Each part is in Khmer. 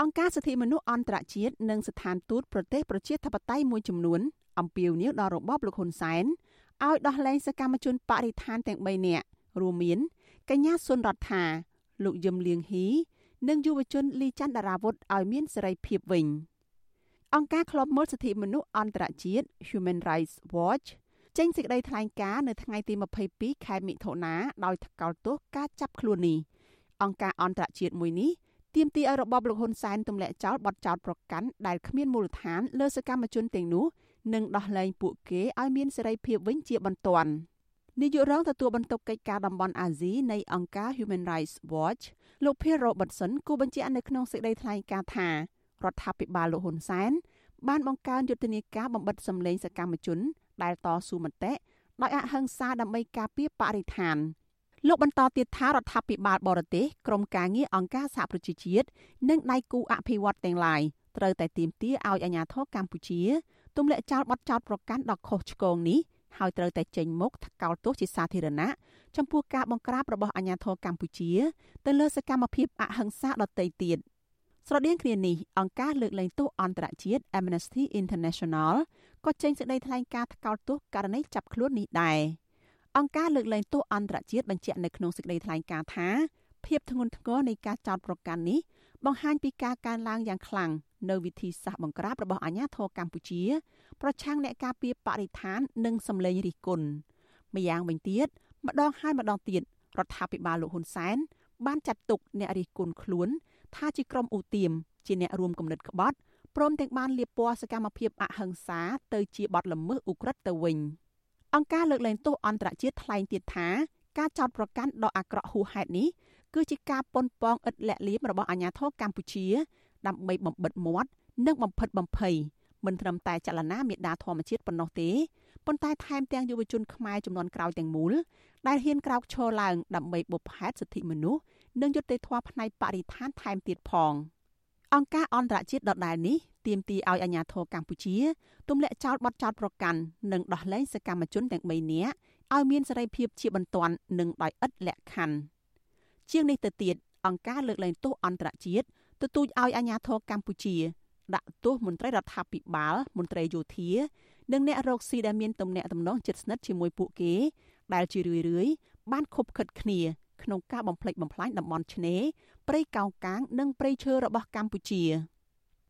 អង្គការសិទ្ធិមនុស្សអន្តរជាតិនិងស្ថានទូតប្រទេសប្រជាធិបតេយ្យមួយចំនួនអំពាវនាវដល់របបលោកហ៊ុនសែនឲ្យដោះលែងសកម្មជនបរិស្ថានទាំង3នាក់រួមមានកញ្ញាសុនរដ្ឋាលោកយឹមលៀងហ៊ីនិងយុវជនលីច័ន្ទដារាវុធឲ្យមានសេរីភាពវិញអង្គការឃ្លាំមើលសិទ្ធិមនុស្សអន្តរជាតិ Human Rights Watch ចេញសេចក្តីថ្លែងការណ៍នៅថ្ងៃទី22ខែមិថុនាដោយថ្កោលទោសការចាប់ខ្លួននេះអង្គការអន្តរជាតិមួយនេះ ទាមទារឲ្យរបបលោកហ៊ុនសែនទម្លាក់ចោលបទចោទប្រកាន់ដែលគ្មានមូលដ្ឋានលើសកម្មជនទាំងនោះនិងដោះលែងពួកគេឲ្យមានសេរីភាពវិញជាបន្ទាន់នាយករងទទួលបន្ទុកកិច្ចការតំបន់អាស៊ីនៃអង្គការ Human Rights Watch លោក Phil Robertson គូបញ្ជាក់នៅក្នុងសេចក្តីថ្លែងការណ៍ថារដ្ឋាភិបាលលោកហ៊ុនសែនបានបង្កើនយុទ្ធនាការបំបិតសម្លេងសកម្មជនដែលតស៊ូមតិដោយអហិង្សាដើម្បីការពារបរិស្ថាន លោកបន្តទៀតថារដ្ឋាភិបាលបរទេសក្រុមការងារអង្គការសហប្រជាជាតិនិងដៃគូអភិវឌ្ឍទាំងឡាយត្រូវតែទាមទារឲ្យអាជ្ញាធរកម្ពុជាទម្លាក់ចោលបទចោទប្រកាន់ដ៏ខុសឆ្គងនេះហើយត្រូវតែចេញមុខថ្កោលទោសជាសាធារណៈចំពោះការបង្ក្រាបរបស់អាជ្ញាធរកម្ពុជា ទៅលើសកម្មភាពអហិង្សាដទៃទៀតស្រដៀងគ្នានេះអង្គការលើកលែងទោសអន្តរជាតិ Amnesty International ក៏ចេញសេចក្តីថ្លែងការណ៍ថ្កោលទោសករណីចាប់ខ្លួននេះដែរ អង្គការលើកលែងទោសអន្តរជាតិបញ្ជាក់នៅក្នុងសេចក្តីថ្លែងការណ៍ថាភាពធ្ងន់ធ្ងរនៃការចោទប្រកាន់នេះបង្ហាញពីការកើនឡើងយ៉ាងខ្លាំងនៅវិធីសាស្ត្របង្ក្រាបរបស់អាជ្ញាធរកម្ពុជា ប្រឆាំងអ្នកការពារបរិស្ថាន និងសម្លេងរិះគន់ម្យ៉ាងវិញទៀតម្ដងហើយម្ដងទៀតរដ្ឋាភិបាលលោកហ៊ុនសែនបានចាត់ទុកអ្នករិះគន់ខ្លួន ថាជាក្រុមអ៊ូទៀមជាអ្នករួមគំនិតក្បត់ព្រមទាំងបានលាបពណ៌សកម្មភាពអហិង្សាទៅជាបទល្មើសឧក្រិដ្ឋទៅវិញ អង្គការលើកលែងទោសអន្តរជាតិថ្លែងទៀតថាការចោទប្រកាន់ដ៏អាក្រក់ហួសហេតុនេះគឺជាការប៉ុនប៉ងឥតលាក់លៀមរបស់អាជ្ញាធរកម្ពុជាដើម្បីបំបិតមាត់និងបំផិតបំភ័យមិនត្រឹមតែចលនាមេដាធម្មជាតិប៉ុណ្ណោះទេប៉ុន្តែថែមទាំងយុវជនខ្មែរចំនួនក្រោយទាំងមូលដែលហ៊ានក្រោកឈរឡើងដើម្បីបុព្វហេតុសិទ្ធិមនុស្សនិងយុត្តិធម៌ផ្នែកបរិស្ថានថែមទៀតផង អង្គការអន្តរជាតិដដែលនេះទាមទារឲ្យអាជ្ញាធរកម្ពុជាទម្លាក់ចោលបទចោទប្រកាន់និងដោះលែងសកម្មជនទាំង3នាក់ឲ្យមានសេរីភាពជាបន្ទាន់និងដោយឥតលក្ខខណ្ឌជាងនេះទៅទៀតអង្គការលើកលែងទោសអន្តរជាតិទទូចឲ្យអាជ្ញាធរកម្ពុជា ដាក់ទោសមន្ត្រីរដ្ឋាភិបាលមន្ត្រីយោធានិងអ្នករកស៊ីដែលមានទំនាក់ទំនងជិតស្និទ្ធជាមួយពួកគេ ដែលជារឿយៗបានខົບខិតគ្នា ក្នុងការបំផ្លិចបំផ្លាញតំបន់ឆ្នេរព្រៃកោងកាង និងព្រៃឈើរបស់កម្ពុជា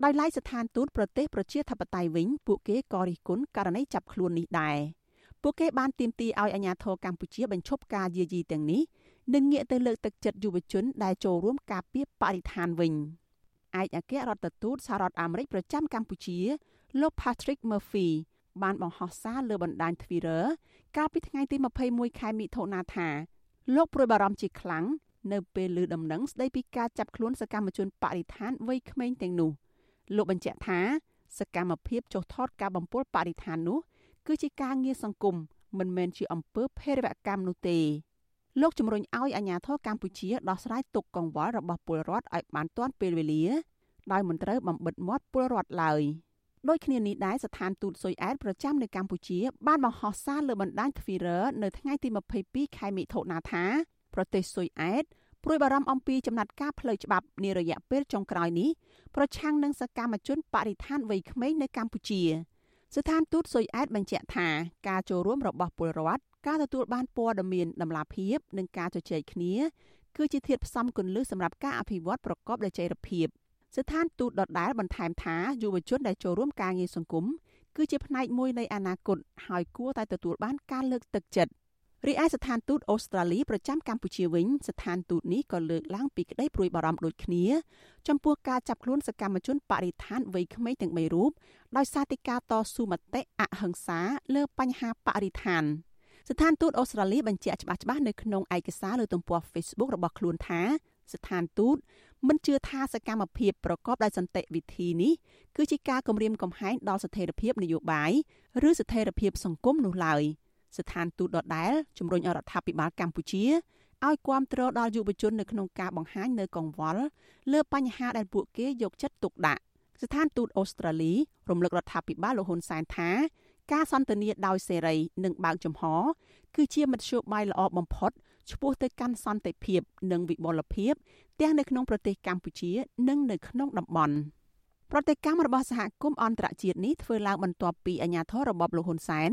ដោយឡែកស្ថានទូតប្រទេសប្រជាធិបតេយ្យវិញពួកគេក៏រិះគន់ករណីចាប់ខ្លួននេះដែរពួកគេបានទាមទារឲ្យអាជ្ញាធរកម្ពុជាបញ្ឈប់ការយាយីទាំងនេះនិងងាកទៅលើកទឹកចិត្តយុវជន ដែលចូលរួមការពារបរិស្ថានវិញឯកអគ្គរដ្ឋទូតសហរដ្ឋអាមេរិកប្រចាំកម្ពុជាលោក Patrick Murphy បានបង្ហោះសារលើបណ្ដាញ Twitter កាលពីថ្ងៃទី21ខែមិថុនាថា លោកព្រួយបារម្ភជាខ្លាំងនៅពេលឮដំណឹងស្ដីពីការចាប់ខ្លួនសកម្មជនបរិស្ថានវ័យក្មេងទាំងនោះលោកបញ្ជាក់ថាសកម្មភាពចុះថតការបំពុលបរិស្ថាននោះ គឺជាការងារសង្គមមិនមែនជាអំពើភេរវកម្មនោះទេលោកជំរុញឲ្យអាជ្ញាធរកម្ពុជាដោះស្រាយទុកកង្វល់របស់ពលរដ្ឋឲ្យបានទាន់ពេលវេលា ដោយមិនត្រូវបំបិទមាត់ពលរដ្ឋឡើយ ដូចគ្នានេះដែរស្ថានទូតស៊ុយអែតប្រចាំនៅកម្ពុជា បានបង្ហោះសារលើបណ្ដាញ Twitter នៅថ្ងៃទី22ខែមិថុនាថាប្រទេសស៊ុយអែតព្រួយបារម្ភអំពីចំណាត់ការផ្លូវច្បាប់នារយៈពេលចុងក្រោយនេះប្រឆាំងនឹងសកម្មជនបរិស្ថានវ័យក្មេងនៅកម្ពុជា ស្ថានទូតស៊ុយអែតបញ្ជាក់ថាការចូលរួមរបស់ពលរដ្ឋការទទួលបានព័ត៌មានដំណាភៀបនិងការជជែកគ្នា គឺជាធាតុផ្សំគន្លឹះសម្រាប់ការអភិវឌ្ឍប្រកបដោយចីរភាព ស្ថានទូតដដែលបន្ថែមថាយុវជនដែលចូលរួមការងារសង្គមគឺជាផ្នែកមួយនៃអនាគតហើយគួរតែទទួលបានការលើកទឹកចិត្តរីឯស្ថានទូតអូស្ត្រាលីប្រចាំកម្ពុជាវិញស្ថានទូតនេះក៏លើកឡើងពីក្តីព្រួយបារម្ភដូចគ្នាចំពោះការចាប់ខ្លួនសកម្មជនបរិស្ថានវ័យក្មេងទាំង3រូបដោយសារតែការតស៊ូមតិអហិង្សាលើបញ្ហាបរិស្ថានស្ថានទូតអូស្ត្រាលីបញ្ជាក់ច្បាស់ៗនៅក្នុងឯកសារលើទំព័រ Facebook របស់ខ្លួនថា ស្ថានទូតមិនជឿថាសកម្មភាពប្រកបដោយសន្តិវិធីនេះគឺជាការគំរាមកំហែងដល់ស្ថិរភាពនយោបាយឬស្ថិរភាពសង្គមនោះឡើយស្ថានទូតដដែលជំរុញរដ្ឋាភិបាលកម្ពុជាឲ្យគាំទ្រដល់យុវជននៅក្នុងការបង្ហាញនៅកង្វល់លើបញ្ហាដែលពួកគេយកចិត្តទុកដាក់ស្ថានទូតអូស្ត្រាលីរំលឹករដ្ឋាភិបាលលោកហ៊ុនសែនថាការសន្ទនាដោយសេរីនិងបើកចំហ គឺជាមធ្យោបាយល្អបំផុត ឆ្ពោះទៅកាន់សន្តិភាព និងវិបុលភាពទាំងនៅក្នុងប្រទេសកម្ពុជា និងនៅក្នុងតំបន់ប្រតិកម្មរបស់សហគមន៍អន្តរជាតិនេះធ្វើឡើងបន្ទាប់ពីអាញាធររបបលោកហ៊ុនសែន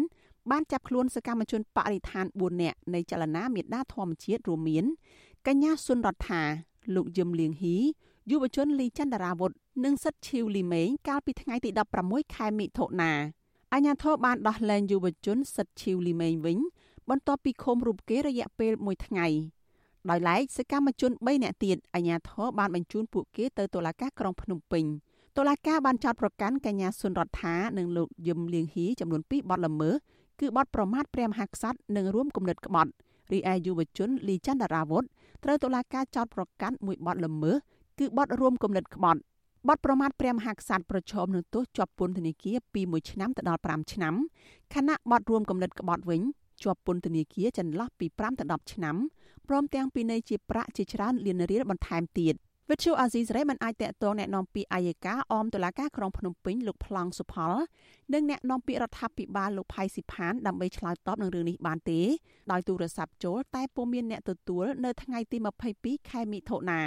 បានចាប់ខ្លួនសកម្មជនបរិស្ថាន4នាក់នៃចលនាមេដាធម្មជាតិរួមមានកញ្ញាសុនរដ្ឋាលោកយឹមលៀងហ៊ីយុវជនលីចន្ទរាវុធនិងសិទ្ធឈីវលីមេងកាលពីថ្ងៃទី16ខែមិថុនាអាញាធរបានដោះលែងយុវជនសិទ្ធឈីវលីមេងវិញ បន្ទាប់ពីឃុំរូបគេរយៈពេល1ថ្ងៃដោយឡែកសកម្មជន3នាក់ទៀតអាញាធរបានបញ្ជូនពួកគេទៅតុលាការក្រុងភ្នំពេញតុលាការបានចោទប្រកាន់កញ្ញាសុនរដ្ឋានិងលោកយឹមលៀងហ៊ីចំនួន2បទល្មើសគឺបទប្រមាថព្រះមហាក្សត្រនិងរួមគំនិតក្បត់រីឯយុវជនលីចន្ទរាវុធត្រូវតុលាការចោទប្រកាន់មួយបទល្មើសគឺបទរួមគំនិតក្បត់បទប្រមាថព្រះមហាក្សត្រប្រឈមនឹងទោសជាប់ពន្ធនាគារពី1ឆ្នាំទៅដល់5ឆ្នាំខណៈបទរួមគំនិតក្បត់វិញ ជាប់ពន្ធនាគារចន្លោះពី5ទៅ10ឆ្នាំព្រមទាំងពីនៃជាប្រាក់ជាច្រើនលានរៀលបន្ថែមទៀតវិទ្យុអាស៊ីសេរីមិនអាចតកតងแนะនាំពីអាយកាអមតុលាការក្រុងភ្នំពេញលោកប្លង់សុផលនិងแนะនាំពីរដ្ឋាភិបាលលោកផៃស៊ីផានដើម្បីឆ្លើយតបនឹងរឿងនេះបានទេដោយទូរស័ព្ទចូលតែពុំមានអ្នកទទួលនៅថ្ងៃទី22ខែមិថុនា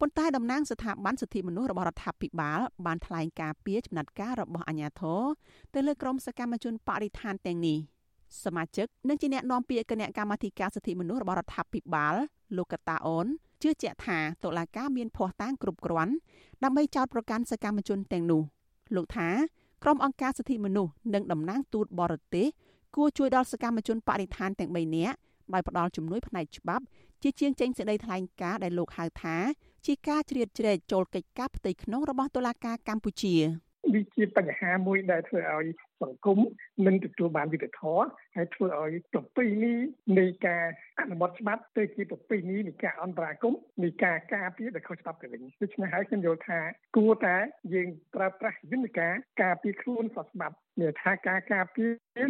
ប៉ុន្តែតំណាងស្ថាប័នសិទ្ធិមនុស្សរបស់រដ្ឋាភិបាលបានថ្លែងការពីចំណាត់ការរបស់អាជ្ញាធរទៅលើក្រុមសកម្មជនបរិស្ថានទាំងនេះ សមាជិកនិងជាអ្នកនាំពាក្យគណៈកម្មាធិការសិទ្ធិមនុស្សរបស់រដ្ឋាភិបាលលោកកតាអូនជឿជាក់ថាតុលាការមានភ័ស្តុតាងគ្រប់គ្រាន់ដើម្បីចោទប្រកាន់សកម្មជនទាំងនោះលោកថាក្រុមអង្គការសិទ្ធិមនុស្សនិងតំណាងទូតបរទេសគួរជួយដល់សកម្មជនបរិស្ថានទាំង3នាក់ដោយផ្ដល់ជំនួយផ្នែកច្បាប់ជាជាងចេញសេចក្តីថ្លែងការណ៍ដែលលោកហៅថាជាការជ្រៀតជ្រែកចូលកិច្ចការផ្ទៃក្នុងរបស់តុលាការកម្ពុជាវាជាបញ្ហាមួយដែលធ្វើឲ្យ សង្គមមិនទទួលបានយុត្តិធម៌ហើយធ្វើឲ្យប្រពៃណីនៃការអនុវត្តច្បាប់ទៅជាប្រពៃណីនៃការអន្តរាគមនៃការការពារដែលខុសច្បាប់ទៅវិញដូច្នេះហើយខ្ញុំយល់ថាគួរតែយើងប្រើប្រាស់យន្តការការពារខ្លួនស្របច្បាប់មានថាការការពារ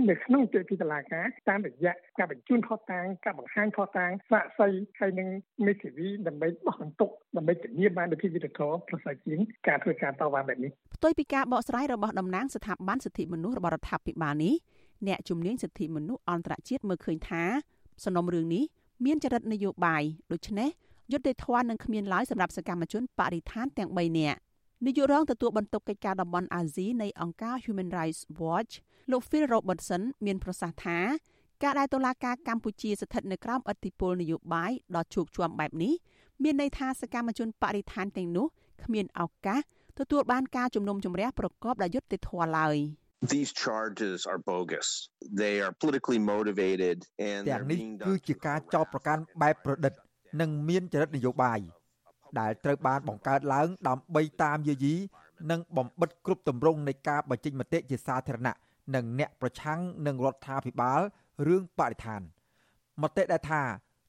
នៅក្នុងទេពីតឡាការតាមរយៈការបញ្ជូនផុសតាងការបង្ហាញផុសតាងសាកសីហើយនឹងមេធាវីដើម្បីបោះបន្ទុកដើម្បីធានាបាននូវភាពយុត្តិធម៌ប្រសើរជាងការធ្វើការតវ៉ាបែបនេះផ្ទុយពីការបកស្រាយរបស់តំណាងស្ថាប័នសិទ្ធិមនុស្សរបស់រដ្ឋាភិបាលនេះអ្នកជំនាញសិទ្ធិមនុស្សអន្តរជាតិមើលឃើញថាសំណុំរឿងនេះមានចរិតនយោបាយដូច្នេះយុត្តិធម៌នឹងគ្មានឡើយសម្រាប់សកម្មជនបរិស្ថានទាំង3នាក់ នាយករងទទួលបន្ទុកកិច្ចការតំបន់អាស៊ីនៃអង្គការ Human Rights Watch លោក Phil Robertson មានប្រសាសន៍ថាការដែលតុលាការកម្ពុជាស្ថិតនៅក្រោមឥទ្ធិពលនយោបាយដ៏ជោគជាំបែបនេះមានន័យថាសកម្មជនបរិស្ថានទាំងនោះគ្មានឱកាសទទួលបានការជំនុំជម្រះប្រកបដោយយុត្តិធម៌ឡើយ។ These charges are bogus. They are politically motivated and ទាំងនេះគឺជាការចោទប្រកាន់បែបប្រឌិត និងមានចរិតនយោបាយ ដែលត្រូវបានបង្កើតឡើងដើម្បីតាមយាយីនិងបំបិតគ្រប់ទម្រង់នៃការបញ្ចេញមតិជាសាធារណៈនិងអ្នកប្រឆាំងនឹងរដ្ឋាភិបាលរឿងបរិស្ថានមតិដែលថា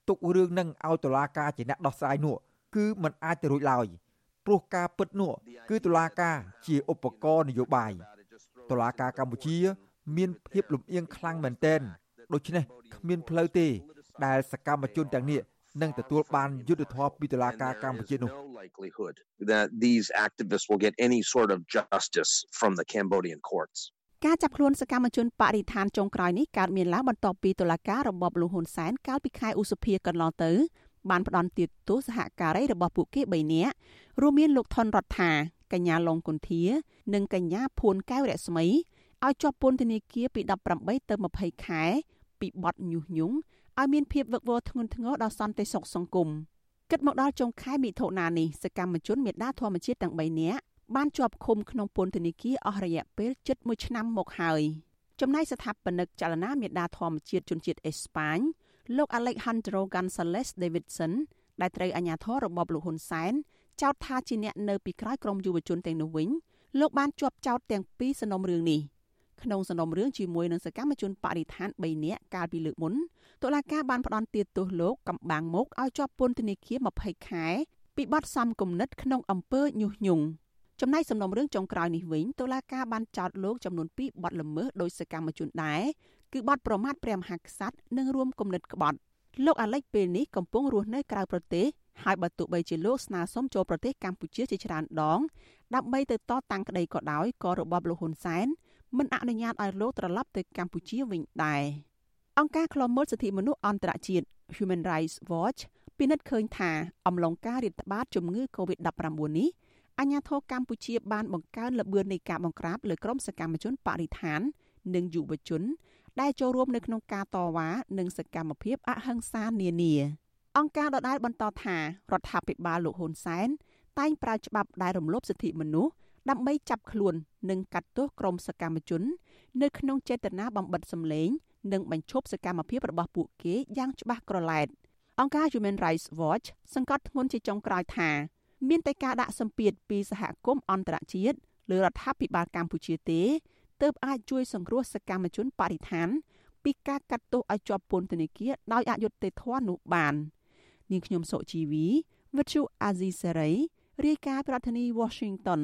ទុករឿងនឹងឲ្យតុលាការជាអ្នកដោះស្រាយនោះគឺมันអាចទៅរួចឡើយព្រោះការពិតនោះគឺតុលាការជាឧបករណ៍នយោបាយតុលាការកម្ពុជា មានភាពលំអៀងខ្លាំងមែនទែនដូច្នេះគ្មានផ្លូវទេ ដែលសកម្មជនទាំងនេះ នឹងទទួលបានយុត្តិធម៌ពីតុលាការកម្ពុជានោះ that these activists will get any sort of justice from the Cambodian courts ការចាប់ខ្លួនសកម្មជនបរិស្ថានចុងក្រោយនេះកើតមានឡើងបន្ទាប់ពីតុលាការរបបលហ៊ុនសែនកាលពីខែឧសភាកន្លងទៅបានផ្ដន្ទាទោសសហការីរបស់ពួកគេ3នាក់រួមមានលោកថនរដ្ឋាកញ្ញាឡុងគុន្ធា និងកញ្ញាភួនកែវរស្មីឲ្យជាប់ពន្ធនាគារពី18ទៅ20ខែពីបទញុះញង់ ឲ្យមានភាពវឹកវរធ្ងន់ធ្ងរដល់សន្តិសុខសង្គមគិតមកដល់ចុងខែមិថុនានេះសកម្មជនមេដាធម្មជាតិទាំង3នាក់បានជាប់ឃុំក្នុងពន្ធនាគារអស់រយៈពេលជិត1ឆ្នាំមកហើយចំណែកស្ថាបនិកចលនាមេដាធម្មជាតិជនជាតិអេស្ប៉ាញលោក Alejandro Gonzalez Davidson ដែលត្រូវអាជ្ញាធររបបលោកហ៊ុនសែនចោទថាជាអ្នកនៅពីក្រោយក្រុមយុវជនទាំងនោះវិញលោកបានជាប់ចោទទាំងពីរសំណុំរឿងនេះ ក្នុងសំណុំរឿងជាមួយនឹងសកម្មជនបរិស្ថាន3នាក់កាលពីលើកមុនតុលាការបានផ្តន្ទាទោសលោកកំបាំងមុខឲ្យជាប់ពន្ធនាគារ20ខែពីបទសំគំនិតក្នុងអំពើញុះញង់ចំណែកសំណុំរឿងចុងក្រោយនេះវិញតុលាការបានចោទលោកចំនួន2បទល្មើសដោយសកម្មជនដែរគឺបទប្រមាថព្រះមហាក្សត្រនិងរួមគំនិតក្បត់លោកអាលិចពេលនេះកំពុងរស់នៅក្រៅប្រទេសហើយបើទោះបីជាលោកស្នើសុំចូលប្រទេសកម្ពុជាជាច្រើនដងដើម្បីទៅតតាំងក្តីក៏ដោយក៏របបលោកហ៊ុនសែន មិនអនុញ្ញាតឲ្យលោកត្រឡប់ទៅកម្ពុជាវិញដែរអង្គការឃ្លាំមើលសិទ្ធិមនុស្សអន្តរជាតិ Human Rights Watch ពិនិត្យឃើញថាអំឡុងការរាតត្បាតជំងឺ Covid-19 នេះអាញាធរកម្ពុជាបានបង្កើនល្បឿននៃការបង្ក្រាបលើក្រុមសកម្មជនបរិស្ថាន និងយុវជន ដែលចូលរួមនៅក្នុងការតវ៉ានិងសកម្មភាពអហិង្សានានាអង្គការដដែលបន្តថារដ្ឋាភិបាលលោកហ៊ុនសែនតែងប្រើច្បាប់ដែលរំលោភសិទ្ធិមនុស្ស ដើម្បីចាប់ខ្លួននិងកាត់ទោសក្រុមសកម្មជន នៅក្នុងចេតនាបំបិតសម្លេង និងបញ្ឈប់សកម្មភាពរបស់ពួកគេយ៉ាងច្បាស់ក្រឡែតអង្គការ Human Rights Watch សង្កត់ធ្ងន់ជាចុងក្រោយថាមានតែការដាក់សម្ពាធពីសហគមន៍អន្តរជាតិលើរដ្ឋាភិបាលកម្ពុជាទេទើបអាចជួយសង្គ្រោះសកម្មជនបរិស្ថាន ពីការកាត់ទោសឲ្យជាប់ពន្ធនាគារដោយអយុត្តិធម៌នោះបាននាងខ្ញុំសុជីវីវិទ្យុអាស៊ីសេរីរាយការណ៍ពីរដ្ឋធានី Washington